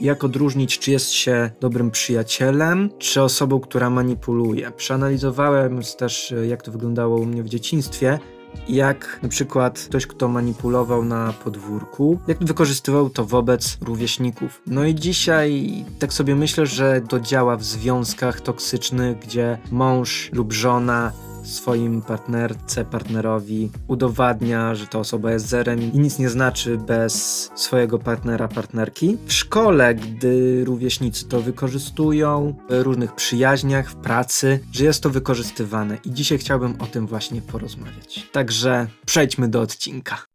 jak odróżnić, czy jest się dobrym przyjacielem, czy osobą, która manipuluje. Przeanalizowałem też, jak to wyglądało u mnie w dzieciństwie jak na przykład ktoś, kto manipulował na podwórku, jak wykorzystywał to wobec rówieśników. No i dzisiaj tak sobie myślę, że to działa w związkach toksycznych, gdzie mąż lub żona swoim partnerce, partnerowi udowadnia, że ta osoba jest zerem i nic nie znaczy bez swojego partnera, partnerki. W szkole, gdy rówieśnicy to wykorzystują, w różnych przyjaźniach, w pracy, że jest to wykorzystywane i dzisiaj chciałbym o tym właśnie porozmawiać. Także przejdźmy do odcinka.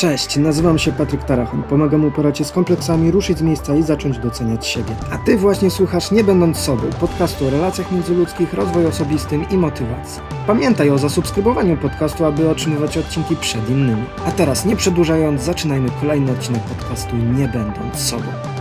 Cześć, nazywam się Patryk Tarachon. Pomagam uporać się z kompleksami, ruszyć z miejsca i zacząć doceniać siebie. A Ty właśnie słuchasz Nie Będąc Sobą, podcastu o relacjach międzyludzkich, rozwoju osobistym i motywacji. Pamiętaj o zasubskrybowaniu podcastu, aby otrzymywać odcinki przed innymi. A teraz, nie przedłużając, zaczynajmy kolejny odcinek podcastu Nie Będąc Sobą.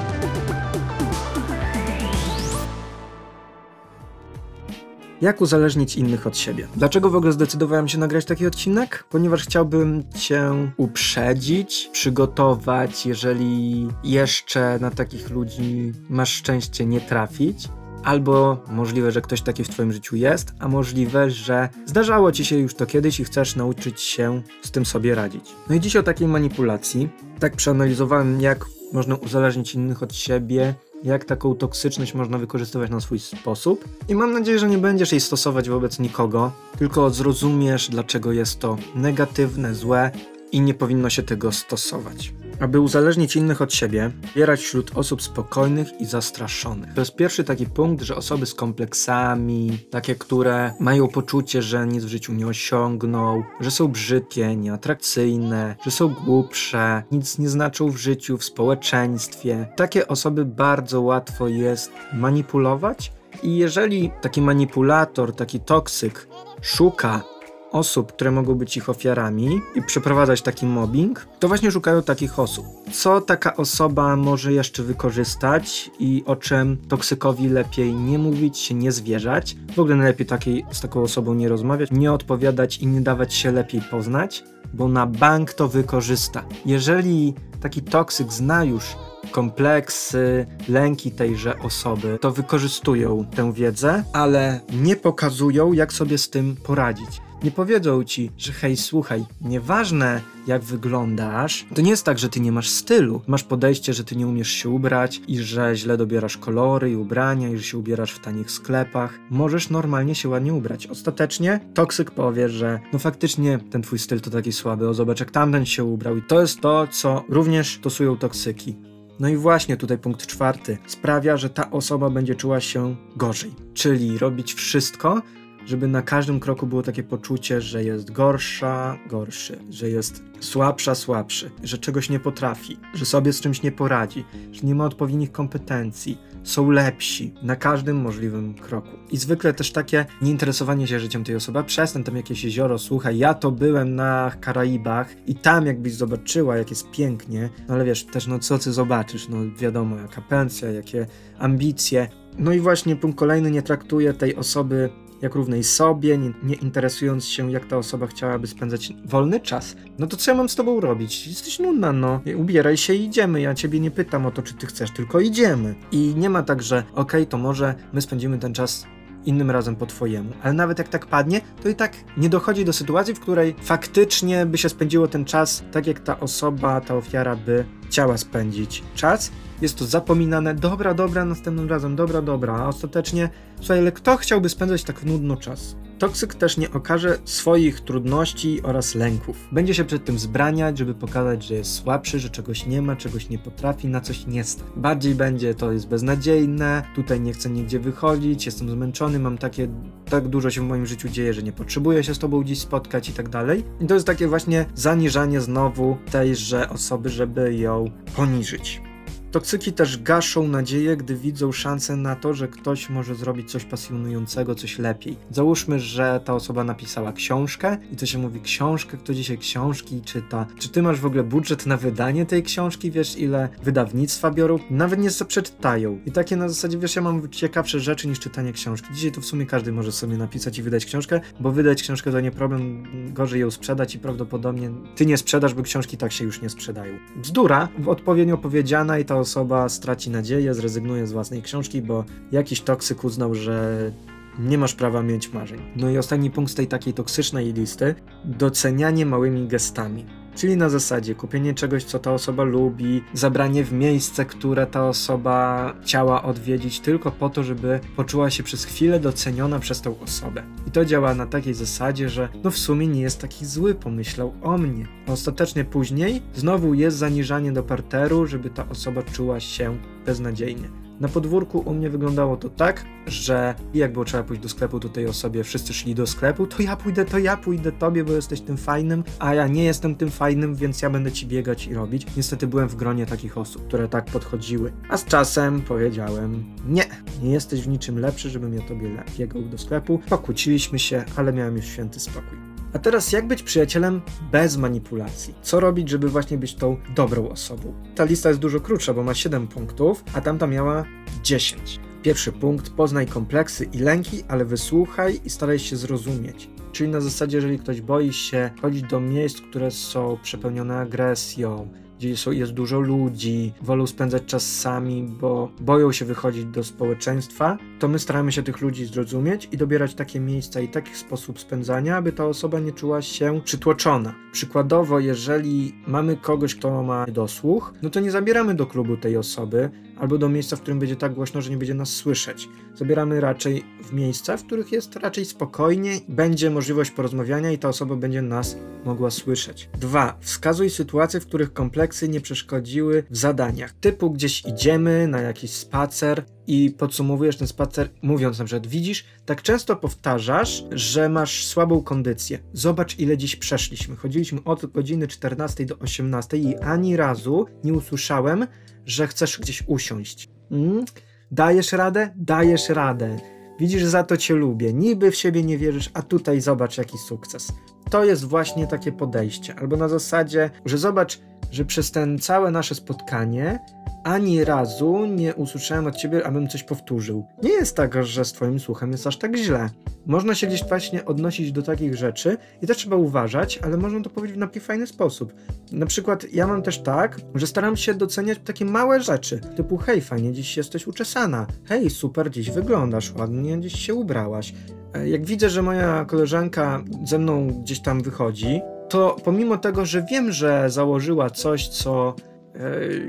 Jak uzależnić innych od siebie? Dlaczego w ogóle zdecydowałem się nagrać taki odcinek? Ponieważ chciałbym Cię uprzedzić, przygotować, jeżeli jeszcze na takich ludzi masz szczęście nie trafić. Albo możliwe, że ktoś taki w Twoim życiu jest, a możliwe, że zdarzało Ci się już to kiedyś i chcesz nauczyć się z tym sobie radzić. No i dziś o takiej manipulacji. Tak przeanalizowałem, jak można uzależnić innych od siebie, jak taką toksyczność można wykorzystywać na swój sposób. I mam nadzieję, że nie będziesz jej stosować wobec nikogo, tylko zrozumiesz, dlaczego jest to negatywne, złe i nie powinno się tego stosować. Aby uzależnić innych od siebie, wybierać wśród osób spokojnych i zastraszonych. To jest pierwszy taki punkt, że osoby z kompleksami, takie, które mają poczucie, że nic w życiu nie osiągną, że są brzydkie, nieatrakcyjne, że są głupsze, nic nie znaczą w życiu, w społeczeństwie. Takie osoby bardzo łatwo jest manipulować i jeżeli taki manipulator, taki toksyk szuka osób, które mogą być ich ofiarami i przeprowadzać taki mobbing, to właśnie szukają takich osób. Co taka osoba może jeszcze wykorzystać i o czym toksykowi lepiej nie mówić, się nie zwierzać. W ogóle najlepiej takiej, z taką osobą nie rozmawiać, nie odpowiadać i nie dawać się lepiej poznać, bo na bank to wykorzysta. Jeżeli taki toksyk zna już kompleksy, lęki tejże osoby, to wykorzystują tę wiedzę, ale nie pokazują, jak sobie z tym poradzić. Nie powiedzą ci, że hej, słuchaj, nieważne jak wyglądasz, to nie jest tak, że ty nie masz stylu. Masz podejście, że ty nie umiesz się ubrać i że źle dobierasz kolory i ubrania i że się ubierasz w tanich sklepach. Możesz normalnie się ładnie ubrać. Ostatecznie toksyk powie, że no faktycznie ten twój styl to taki słaby, o zobacz jak tamten się ubrał i to jest to, co również stosują toksyki. No i właśnie tutaj punkt czwarty sprawia, że ta osoba będzie czuła się gorzej, czyli robić wszystko, żeby na każdym kroku było takie poczucie, że jest gorsza, gorszy, że jest słabsza, słabszy, że czegoś nie potrafi, że sobie z czymś nie poradzi, że nie ma odpowiednich kompetencji, są lepsi na każdym możliwym kroku. I zwykle też takie nieinteresowanie się życiem tej osoby, przestań tam jakieś jezioro, słuchaj, ja to byłem na Karaibach i tam jakbyś zobaczyła, jak jest pięknie, no ale wiesz, też no co ty zobaczysz, no wiadomo, jaka pensja, jakie ambicje. No i właśnie punkt kolejny nie traktuje tej osoby jak równej sobie, nie, nie, interesując się, jak ta osoba chciałaby spędzać wolny czas. No to co ja mam z tobą robić? Jesteś nudna, no. Ubieraj się i idziemy. Ja ciebie nie pytam o to, czy ty chcesz, tylko idziemy. I nie ma tak, że okej, okay, to może my spędzimy ten czas innym razem po twojemu. Ale nawet jak tak padnie, to i tak nie dochodzi do sytuacji, w której faktycznie by się spędziło ten czas tak, jak ta osoba, ta ofiara by chciała spędzić czas jest to zapominane, dobra, dobra, następnym razem, dobra, dobra, a ostatecznie, słuchaj, ale kto chciałby spędzać tak nudno czas? Toksyk też nie okaże swoich trudności oraz lęków. Będzie się przed tym zbraniać, żeby pokazać, że jest słabszy, że czegoś nie ma, czegoś nie potrafi, na coś nie stać. Bardziej będzie to jest beznadziejne, tutaj nie chcę nigdzie wychodzić, jestem zmęczony, mam takie, tak dużo się w moim życiu dzieje, że nie potrzebuję się z tobą dziś spotkać i tak dalej. I to jest takie właśnie zaniżanie znowu tejże osoby, żeby ją poniżyć. Toksyki też gaszą nadzieję, gdy widzą szansę na to, że ktoś może zrobić coś pasjonującego, coś lepiej. Załóżmy, że ta osoba napisała książkę i to się mówi książkę, kto dzisiaj książki czyta. Czy ty masz w ogóle budżet na wydanie tej książki? Wiesz, ile wydawnictwa biorą? Nawet nie przeczytają. I takie na zasadzie, wiesz, ja mam ciekawsze rzeczy niż czytanie książki. Dzisiaj to w sumie każdy może sobie napisać i wydać książkę, bo wydać książkę to nie problem, gorzej ją sprzedać i prawdopodobnie ty nie sprzedasz, bo książki tak się już nie sprzedają. Bzdura, odpowiednio powiedziana i ta osoba straci nadzieję, zrezygnuje z własnej książki, bo jakiś toksyk uznał, że nie masz prawa mieć marzeń. No i ostatni punkt z tej takiej toksycznej listy: docenianie małymi gestami. Czyli na zasadzie kupienie czegoś, co ta osoba lubi, zabranie w miejsce, które ta osoba chciała odwiedzić, tylko po to, żeby poczuła się przez chwilę doceniona przez tą osobę. I to działa na takiej zasadzie, że no w sumie nie jest taki zły, pomyślał o mnie. Ostatecznie później znowu jest zaniżanie do parteru, żeby ta osoba czuła się beznadziejnie. Na podwórku u mnie wyglądało to tak, że jak było trzeba pójść do sklepu, to tej osobie wszyscy szli do sklepu, to ja pójdę, to ja pójdę tobie, bo jesteś tym fajnym, a ja nie jestem tym fajnym, więc ja będę ci biegać i robić. Niestety byłem w gronie takich osób, które tak podchodziły. A z czasem powiedziałem, nie, nie jesteś w niczym lepszy, żebym ja tobie biegał do sklepu. Pokłóciliśmy się, ale miałem już święty spokój. A teraz jak być przyjacielem bez manipulacji? Co robić, żeby właśnie być tą dobrą osobą? Ta lista jest dużo krótsza, bo ma 7 punktów, a tamta miała 10. Pierwszy punkt: poznaj kompleksy i lęki, ale wysłuchaj i staraj się zrozumieć. Czyli na zasadzie, jeżeli ktoś boi się chodzić do miejsc, które są przepełnione agresją, gdzie jest dużo ludzi, wolą spędzać czas sami, bo boją się wychodzić do społeczeństwa, to my staramy się tych ludzi zrozumieć i dobierać takie miejsca i taki sposób spędzania, aby ta osoba nie czuła się przytłoczona. Przykładowo, jeżeli mamy kogoś, kto ma dosłuch, no to nie zabieramy do klubu tej osoby albo do miejsca, w którym będzie tak głośno, że nie będzie nas słyszeć. Zabieramy raczej w miejsca, w których jest raczej spokojnie, będzie możliwość porozmawiania i ta osoba będzie nas mogła słyszeć. 2. Wskazuj sytuacje, w których kompleksy nie przeszkodziły w zadaniach. Typu gdzieś idziemy na jakiś spacer, i podsumowujesz ten spacer mówiąc na przykład, widzisz, tak często powtarzasz, że masz słabą kondycję. Zobacz ile dziś przeszliśmy. Chodziliśmy od godziny 14 do 18 i ani razu nie usłyszałem, że chcesz gdzieś usiąść. Mm? Dajesz radę? Dajesz radę. Widzisz, za to cię lubię. Niby w siebie nie wierzysz, a tutaj zobacz jaki sukces. To jest właśnie takie podejście. Albo na zasadzie, że zobacz, że przez ten całe nasze spotkanie ani razu nie usłyszałem od ciebie, abym coś powtórzył. Nie jest tak, że z twoim słuchem jest aż tak źle. Można się gdzieś właśnie odnosić do takich rzeczy i też trzeba uważać, ale można to powiedzieć w taki fajny sposób. Na przykład ja mam też tak, że staram się doceniać takie małe rzeczy, typu hej, fajnie dziś jesteś uczesana, hej, super dziś wyglądasz, ładnie dziś się ubrałaś. E, jak widzę, że moja koleżanka ze mną gdzieś tam wychodzi, to pomimo tego, że wiem, że założyła coś, co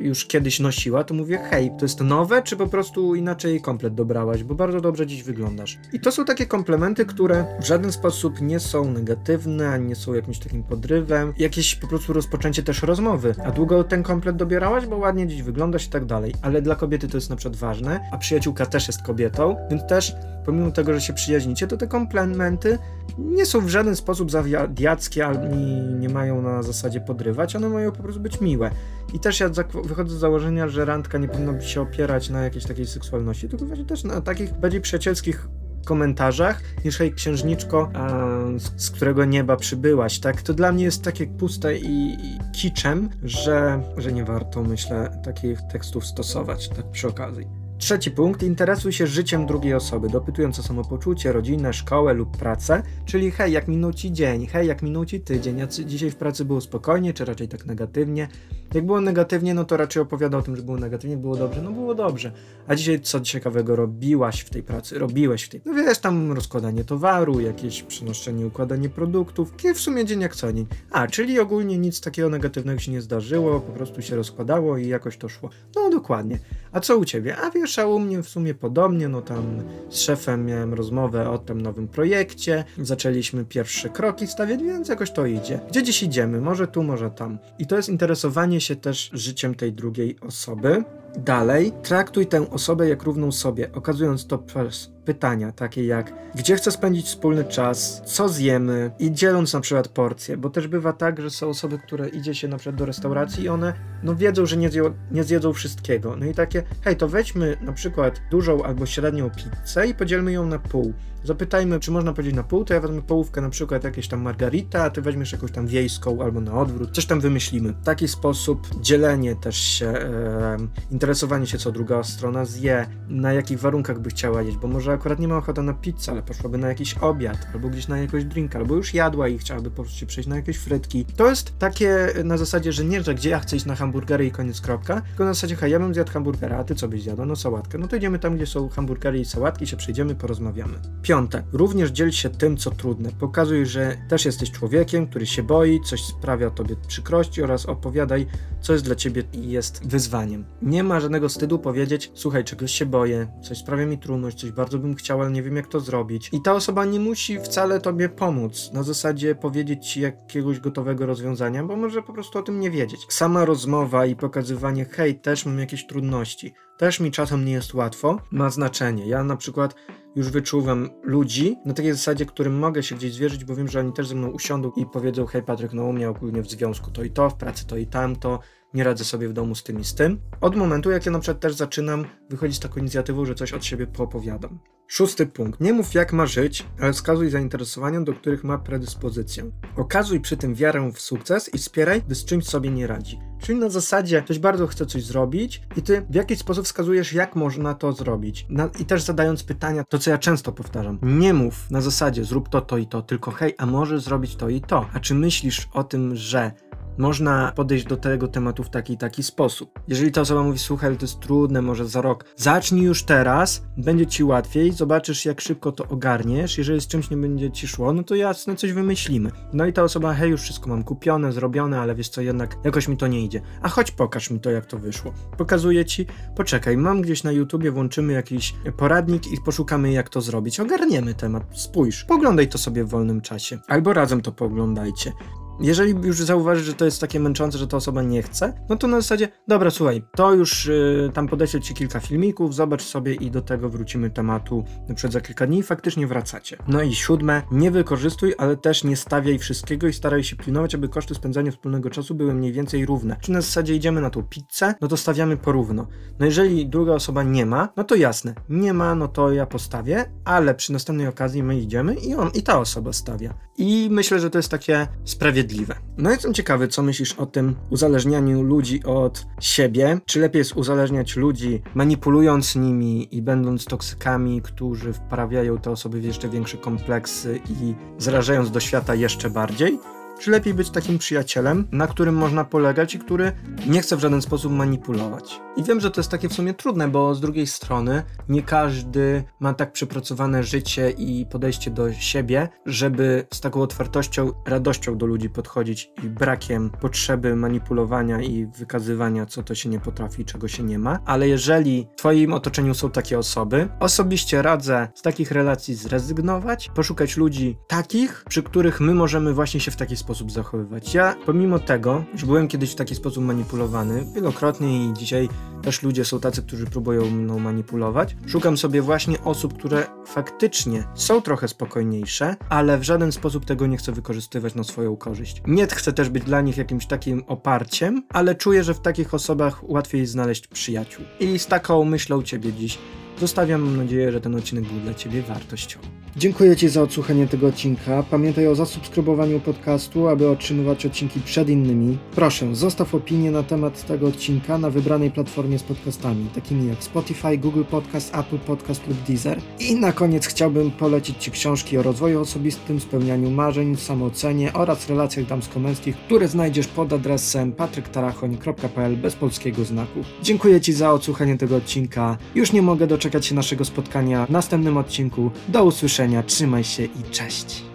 już kiedyś nosiła, to mówię, hej, to jest nowe, czy po prostu inaczej komplet dobrałaś, bo bardzo dobrze dziś wyglądasz. I to są takie komplementy, które w żaden sposób nie są negatywne, ani nie są jakimś takim podrywem, jakieś po prostu rozpoczęcie też rozmowy. A długo ten komplet dobierałaś, bo ładnie dziś wyglądasz i tak dalej. Ale dla kobiety to jest na przykład ważne, a przyjaciółka też jest kobietą, więc też pomimo tego, że się przyjaźnicie, to te komplementy nie są w żaden sposób zawiadiackie ani nie mają na zasadzie podrywać, one mają po prostu być miłe. I też ja wychodzę z założenia, że randka nie powinna się opierać na jakiejś takiej seksualności, tylko właśnie też na takich bardziej przyjacielskich komentarzach niż hej księżniczko, a, z, z, którego nieba przybyłaś, tak? To dla mnie jest takie puste i, i kiczem, że, że nie warto, myślę, takich tekstów stosować, tak przy okazji. Trzeci punkt. Interesuj się życiem drugiej osoby, dopytując o samopoczucie, rodzinę, szkołę lub pracę, czyli hej, jak minął ci dzień, hej, jak minął ci tydzień, jak dzisiaj w pracy było spokojnie, czy raczej tak negatywnie. Jak było negatywnie, no to raczej opowiada o tym, że było negatywnie, było dobrze, no było dobrze. A dzisiaj co ciekawego robiłaś w tej pracy, robiłeś w tej... No wiesz, tam rozkładanie towaru, jakieś przenoszenie, układanie produktów, w sumie dzień jak co dzień. A, czyli ogólnie nic takiego negatywnego się nie zdarzyło, po prostu się rozkładało i jakoś to szło. No dokładnie. A co u ciebie? A wiesz, a u mnie w sumie podobnie, no tam z szefem miałem rozmowę o tym nowym projekcie, zaczęliśmy pierwsze kroki stawiać, więc jakoś to idzie. Gdzie dziś idziemy? Może tu, może tam. I to jest interesowanie się też życiem tej drugiej osoby. Dalej, traktuj tę osobę jak równą sobie, okazując to przez pytania takie jak gdzie chcę spędzić wspólny czas, co zjemy i dzieląc na przykład porcje, bo też bywa tak, że są osoby, które idzie się na przykład do restauracji i one no wiedzą, że nie, zjedzą, nie zjedzą wszystkiego. No i takie, hej, to weźmy na przykład dużą albo średnią pizzę i podzielmy ją na pół. Zapytajmy, czy można powiedzieć na pół, to ja wezmę połówkę na przykład jakieś tam margarita, a ty weźmiesz jakąś tam wiejską albo na odwrót, coś tam wymyślimy. W taki sposób dzielenie też się e, interesowanie się, co druga strona zje, na jakich warunkach by chciała jeść, bo może akurat nie ma ochoty na pizzę, ale poszłaby na jakiś obiad, albo gdzieś na jakiegoś drinka, albo już jadła i chciałaby po prostu przejść na jakieś frytki. To jest takie na zasadzie, że nie, że gdzie ja chcę iść na hamburgery i koniec kropka, tylko na zasadzie, hej, ja bym zjadł hamburgera, a ty co byś zjadł? No sałatkę. No to idziemy tam, gdzie są hamburgery i sałatki, się przejdziemy, porozmawiamy. Piąte. Również dziel się tym, co trudne. Pokazuj, że też jesteś człowiekiem, który się boi, coś sprawia tobie przykrości oraz opowiadaj, co jest dla ciebie i jest wyzwaniem. Nie ma żadnego wstydu powiedzieć, słuchaj, czegoś się boję, coś sprawia mi trudność, coś bardzo bym chciał, ale nie wiem jak to zrobić. I ta osoba nie musi wcale tobie pomóc. Na zasadzie powiedzieć ci jakiegoś gotowego rozwiązania, bo może po prostu o tym nie wiedzieć. Sama rozmowa i pokazywanie, hej, też mam jakieś trudności, też mi czasem nie jest łatwo, ma znaczenie. Ja na przykład już wyczuwam ludzi na takiej zasadzie, którym mogę się gdzieś zwierzyć, bo wiem, że oni też ze mną usiądą i powiedzą, hej Patryk, no u mnie ogólnie w związku to i to, w pracy to i tamto, nie radzę sobie w domu z tym i z tym. Od momentu, jak ja na przykład też zaczynam wychodzić z taką inicjatywą, że coś od siebie poopowiadam. Szósty punkt. Nie mów jak ma żyć, ale wskazuj zainteresowania, do których ma predyspozycję. Okazuj przy tym wiarę w sukces i wspieraj, gdy z czymś sobie nie radzi. Czyli na zasadzie ktoś bardzo chce coś zrobić i ty w jakiś sposób wskazujesz, jak można to zrobić. Na, I też zadając pytania, to co ja często powtarzam. Nie mów na zasadzie zrób to, to i to, tylko hej, a może zrobić to i to. A czy myślisz o tym, że można podejść do tego tematu w taki taki sposób. Jeżeli ta osoba mówi, słuchaj, to jest trudne, może za rok, zacznij już teraz, będzie ci łatwiej, zobaczysz jak szybko to ogarniesz, jeżeli z czymś nie będzie ci szło, no to jasne, coś wymyślimy. No i ta osoba, hej, już wszystko mam kupione, zrobione, ale wiesz co, jednak jakoś mi to nie idzie. A chodź pokaż mi to, jak to wyszło. Pokazuję ci, poczekaj, mam gdzieś na YouTubie, włączymy jakiś poradnik i poszukamy jak to zrobić. Ogarniemy temat, spójrz, poglądaj to sobie w wolnym czasie. Albo razem to poglądajcie. Jeżeli już zauważysz, że to jest takie męczące, że ta osoba nie chce, no to na zasadzie, dobra, słuchaj, to już y, tam podeślę ci kilka filmików, zobacz sobie i do tego wrócimy tematu przykład za kilka dni i faktycznie wracacie. No i siódme, nie wykorzystuj, ale też nie stawiaj wszystkiego i staraj się pilnować, aby koszty spędzania wspólnego czasu były mniej więcej równe. Czy na zasadzie idziemy na tą pizzę, no to stawiamy porówno. No jeżeli druga osoba nie ma, no to jasne, nie ma, no to ja postawię, ale przy następnej okazji my idziemy i on, i ta osoba stawia. I myślę, że to jest takie sprawiedliwe no jestem ciekawy, co myślisz o tym uzależnianiu ludzi od siebie. Czy lepiej jest uzależniać ludzi, manipulując nimi i będąc toksykami, którzy wprawiają te osoby w jeszcze większe kompleksy i zrażając do świata jeszcze bardziej? Czy lepiej być takim przyjacielem, na którym można polegać i który nie chce w żaden sposób manipulować? I wiem, że to jest takie w sumie trudne, bo z drugiej strony nie każdy ma tak przepracowane życie i podejście do siebie, żeby z taką otwartością, radością do ludzi podchodzić i brakiem potrzeby manipulowania i wykazywania, co to się nie potrafi, czego się nie ma. Ale jeżeli w Twoim otoczeniu są takie osoby, osobiście radzę z takich relacji zrezygnować, poszukać ludzi takich, przy których my możemy właśnie się w taki sposób sposób zachowywać. Ja, pomimo tego, że byłem kiedyś w taki sposób manipulowany, wielokrotnie i dzisiaj też ludzie są tacy, którzy próbują mną manipulować, szukam sobie właśnie osób, które faktycznie są trochę spokojniejsze, ale w żaden sposób tego nie chcę wykorzystywać na swoją korzyść. Nie chcę też być dla nich jakimś takim oparciem, ale czuję, że w takich osobach łatwiej znaleźć przyjaciół. I z taką myślą Ciebie dziś Zostawiam, mam nadzieję, że ten odcinek był dla Ciebie wartościowy. Dziękuję Ci za odsłuchanie tego odcinka. Pamiętaj o zasubskrybowaniu podcastu, aby otrzymywać odcinki przed innymi. Proszę, zostaw opinię na temat tego odcinka na wybranej platformie z podcastami, takimi jak Spotify, Google Podcast, Apple Podcast lub Deezer. I na koniec chciałbym polecić Ci książki o rozwoju osobistym, spełnianiu marzeń, samoocenie oraz relacjach damsko-męskich, które znajdziesz pod adresem patryktarachoń.pl bez polskiego znaku. Dziękuję Ci za odsłuchanie tego odcinka. Już nie mogę doczekać się naszego spotkania w następnym odcinku. Do usłyszenia, trzymaj się i cześć.